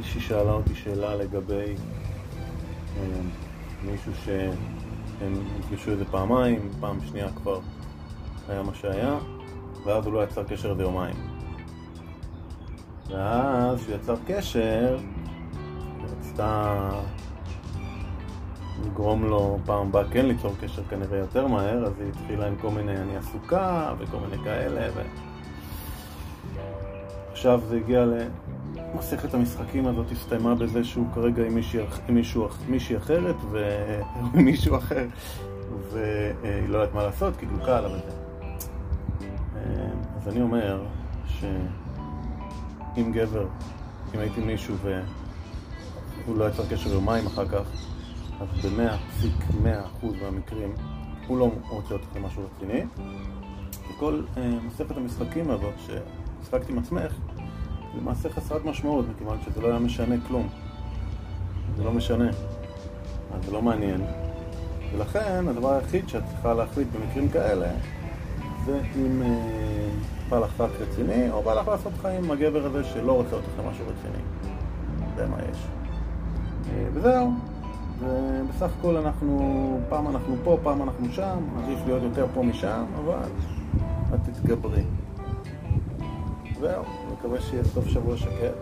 שאלה אותי שאלה לגבי אה, מישהו שהם נפגשו איזה פעמיים, פעם שנייה כבר היה מה שהיה, ואז הוא לא יצר קשר איזה יומיים. ואז כשהוא יצר קשר, היא רצתה לגרום לו פעם הבאה כן ליצור קשר כנראה יותר מהר, אז היא התחילה עם כל מיני אני עסוקה וכל מיני כאלה ו... עכשיו זה הגיע למסכת המשחקים הזאת הסתיימה בזה שהוא כרגע עם מישהי, מישהו, מישהי אחרת ועם מישהו אחר והיא לא יודעת מה לעשות כי דלוקה עליו את זה. אז אני אומר שאם גבר, אם הייתי מישהו והוא לא יצר קשר יומיים אחר כך אז במאה פסיק מאה אחוז מהמקרים הוא לא רוצה אותך למשהו רציני וכל אה, מסכת המשחקים הזאת שהשחקת עם עצמך למעשה חסרת משמעות מכיוון שזה לא היה משנה כלום. זה לא משנה. אז זה לא מעניין. ולכן הדבר היחיד שאת צריכה להחליט במקרים כאלה זה אם אה, בא לך רק רציני או בא לך לעשות חיים עם הגבר הזה שלא רוצה אותך למשהו רציני. זה מה יש. אה, וזהו. ובסך הכל אנחנו, פעם אנחנו פה, פעם אנחנו שם, עדיף להיות יותר פה משם, אבל את תתגברי. זהו, מקווה שיהיה סוף שבוע שקט.